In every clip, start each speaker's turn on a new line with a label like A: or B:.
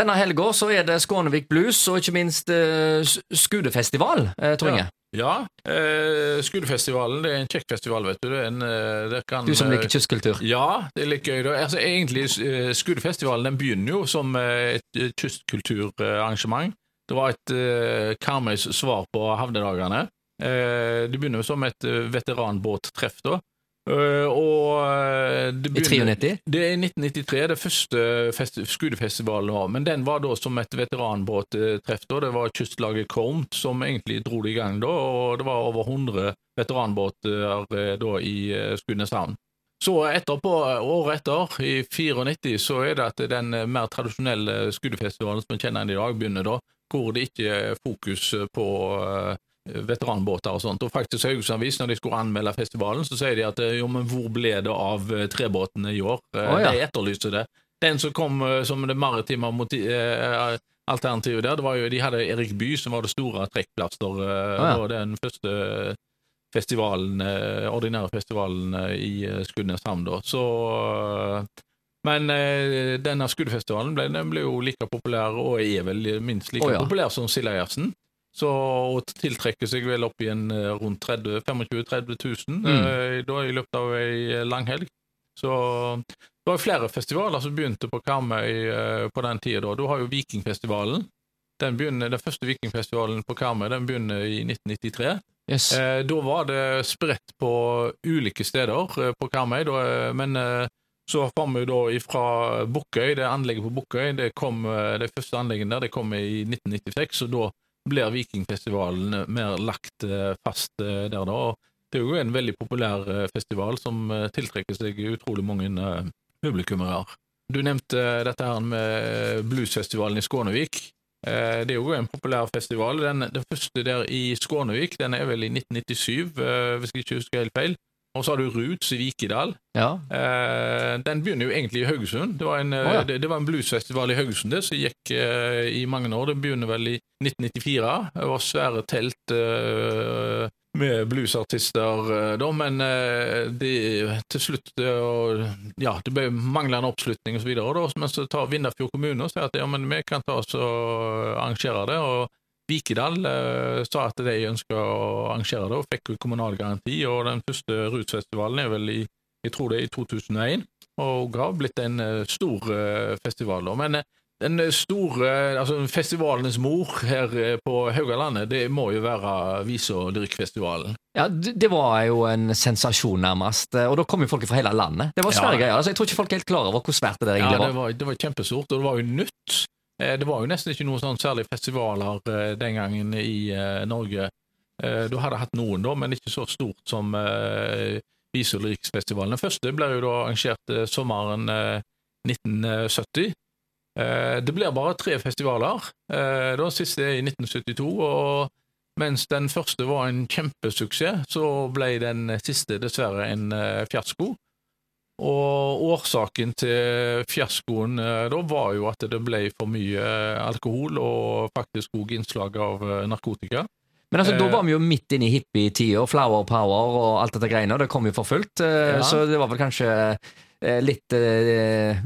A: Denne helga så er det Skånevik Blues og ikke minst eh, Skudefestival, eh, tror jeg.
B: Ja, eh, Skudefestivalen det er en kjekk festival, vet du. Det en, eh, kan,
A: Du som
B: eh,
A: liker kystkultur.
B: Ja, det er litt gøy. da. Altså, egentlig, eh, Skudefestivalen den begynner jo som eh, et eh, kystkulturarrangement. Det var et eh, Karmøys svar på havnedagene. Eh, det begynner jo som et eh, veteranbåttreff, da. Eh, og det begynner,
A: I
B: begynner-
A: 93.
B: Det er 1993 det første fest skudefestivalen var, men den var da som et veteranbåttreff. da. Det var kystlaget Cormt som egentlig dro det i gang da, og det var over 100 veteranbåter eh, da i eh, Skudeneshavn. Så etterpå, året etter, i 94, så er det at den eh, mer tradisjonelle skudefestivalen som vi kjenner den i dag, begynner da, hvor det ikke er fokus på eh, veteranbåter og sånt. Og faktisk Haugesund Avis, når de skulle anmelde festivalen, så sier de at eh, jo, men hvor ble det av eh, trebåtene i år?
A: Oh, ja.
B: De etterlyste det. Den som kom som det maritime alternativet der, det var jo, de hadde Erik Bye, som var det store trekkplaster.
A: Oh, ja.
B: Den første festivalen, ordinære festivalen i Skudeneshavn da. Så men denne skuddfestivalen ble, ble jo like populær, og er vel minst like
A: oh, ja.
B: populær som Sildajazzen. Så og tiltrekker seg vel opp igjen eh, rundt 30 25 000-30 000
A: Mm.
B: eh, da i løpet av ei langhelg. Så det var jo flere festivaler som begynte på Karmøy eh, på den tida. da. Du har jo Vikingfestivalen. Den, begynner, den første Vikingfestivalen på Karmøy den begynner i 1993.
A: Yes.
B: Eh, da var det spredt på ulike steder eh, på Karmøy, da, eh, men eh, så kom vi da ifra Bukkøy, det anlegget på Bukkøy, det kom, eh, de første anleggene der, det kom i 1996, og da blir Vikingfestivalen mer lagt eh, fast eh, der da. Det er jo en veldig populær eh, festival som tiltrekker seg utrolig mange publikummere. Du nevnte dette her med bluesfestivalen i Skånevik. Det er jo en populær festival. Den, den første der i Skånevik den er vel i 1997, eh, hvis jeg ikke husker helt feil. Og så har du Roots i Vikedal.
A: Ja.
B: Eh, den begynner jo egentlig i Haugesund. Det var en,
A: oh, ja.
B: det, det var en bluesfestival i Haugesund det, som gikk eh, i mange år. Det begynner vel i 1994. Det var svære telt eh, med bluesartister eh, da, men eh, de, til slutt ja, det ble manglende oppslutning videre. Men så tar Vindafjord kommune og sier at ja, men vi kan ta oss og arrangere det. og Vikedal eh, sa at de ønska å arrangere det, og fikk kommunal garanti. og Den første Rootsfestivalen er vel i jeg tror det er i 2001, og har blitt en eh, stor eh, festival. da. Men den store, altså festivalenes mor her på Haugalandet, det må jo være Vise- og drikkfestivalen.
A: ja, det det var jo en sensasjon, nærmest. Og da kom jo folk fra hele landet. Det var
B: Ja.
A: svære greier. Altså, jeg tror ikke folk er helt klar over hvor svært det der
B: Ja,
A: egentlig
B: det
A: var.
B: var, det var kjempestort, og det var jo nytt. Eh, Det var jo nesten ikke noen sånn særlig festivaler eh, den gangen i eh, Norge. Du hadde hatt noen, da, men ikke så stort som eh, Vise- og Riksfestivalen. Den første ble jo da arrangert sommeren eh, 1970. Eh, Det blir bare tre festivaler. Den siste er i 1972. og mens den første var en kjempesuksess, så ble den siste dessverre en fiasko. Og årsaken til fiaskoen eh, da var jo at det ble for mye eh, alkohol og faktisk òg innslag av eh, narkotika.
A: Men altså, da
B: Eh,
A: var vi jo midt inne i hippietida, flower power og alt dette greiene, og det kom jo for fullt.
B: Ja.
A: Så det var vel kanskje litt eh,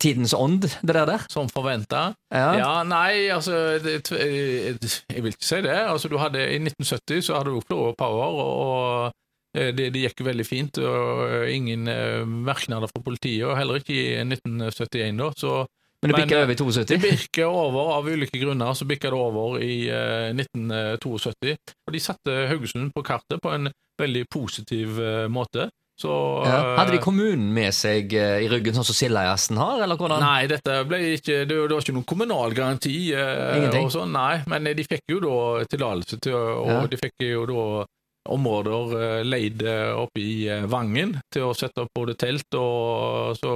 A: tidens ånd, det der der.
B: Som forventa.
A: Ja.
B: Ja, nei, altså det, Jeg vil ikke si det. Altså, du hadde, I 1970 så hadde du Flower Power, og det, det gikk veldig fint. og eh, Ingen eh, merknader fra politiet, og heller ikke i 1971. da, så
A: Men det bikka
B: eh,
A: over i 72.
B: Det bikka over av ulike grunner, så bikka det over i eh, 1972. Og de satte Haugesund på kartet på en veldig positiv eh, måte. Så
A: Ja.
B: eh,
A: Hadde de kommunen med seg eh, i ryggen, sånn som Sildajazzen har, eller hvordan?
B: Nei, dette ble ikke Det, var ikke noen kommunal garanti. eh,
A: Ingenting?
B: Sånn, nei, men de fikk jo da tillatelse til Og
A: Ja.
B: de fikk jo da områder eh, leid opp i eh, Vangen til å sette opp både telt og så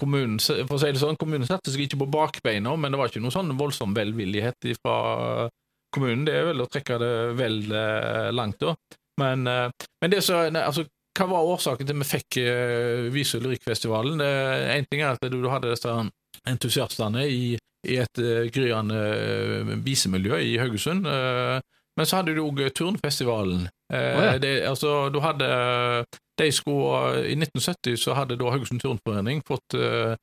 B: kommunen, for å si det sånn, kommunen satte seg ikke på bakbeina, men det var ikke noe sånn voldsom velvillighet fra kommunen. Det er vel å trekke det vel eh, langt, da. Men, eh, men det så, altså, hva var årsaken til vi fikk og lyrikkfestivalen? En ting er at du, hadde disse entusiastene i, i et gryende eh, visemiljø i Haugesund. Eh, men så hadde du òg Turnfestivalen. Eh,
A: oh, ja.
B: det, altså, du hadde de skulle, I 1970 så hadde da Haugesund Turnforening fått eh,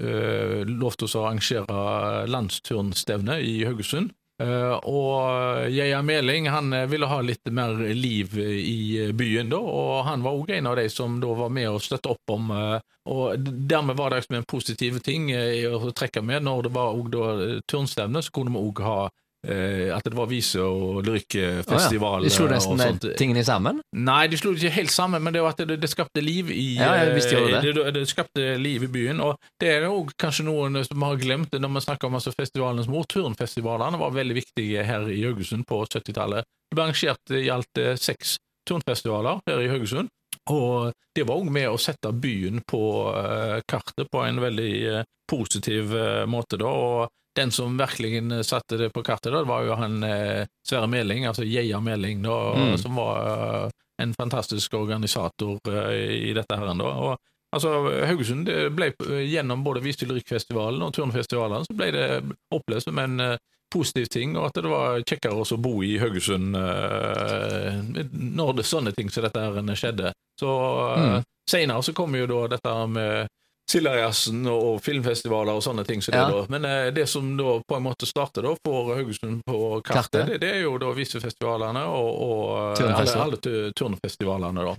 B: uh, lov til å arrangere landsturnstevne i Haugesund. Uh, og Geir Meling han ville ha litt mer liv i byen, da, og han var òg en av de som da var med og støtte opp om. Uh, og Dermed var det en positiv ting uh, å trekke med. Når det var òg turnstevne, så kunne vi òg ha Eh, at det var vise- og lyrikkfestival.
A: Oh, ja. De slo nesten tingene sammen?
B: Nei, de slo ikke helt sammen, men det var at det, det skapte liv i
A: Ja,
B: eh,
A: det.
B: det, det skapte liv i byen. Og det er jo kanskje noen som har glemt det når vi snakker om altså, festivalens mor. Turnfestivalene var veldig viktige her i Haugesund på 70-tallet. Det ble arrangert i alt eh, seks turnfestivaler her i Haugesund. Og det var òg med å sette byen på eh, kartet på en veldig eh, positiv eh, måte, da. Og den som virkelig satte det på kartet, da, det var jo han eh, Sverre Meling, altså Geia Meling, da,
A: Mm.
B: som var uh, en fantastisk organisator uh, i dette her. Da. Og, altså, Haugesund det ble eh, gjennom både Vis til og turnfestivalen så ble det opplevd som en uh, positiv ting, og at det var kjekkere også å bo i Haugesund eh, når det sånne ting som dette her skjedde. Så eh,
A: Mm.
B: Senere så kom jo da dette med Sildajazzen og filmfestivaler og sånne ting.
A: Ja.
B: det da. Men eh, det som da på en måte starter da for Haugesund på kartet,
A: Kartet.
B: Det, det er jo da visefestivalene og, og eh, alle, alle turnfestivalene. da.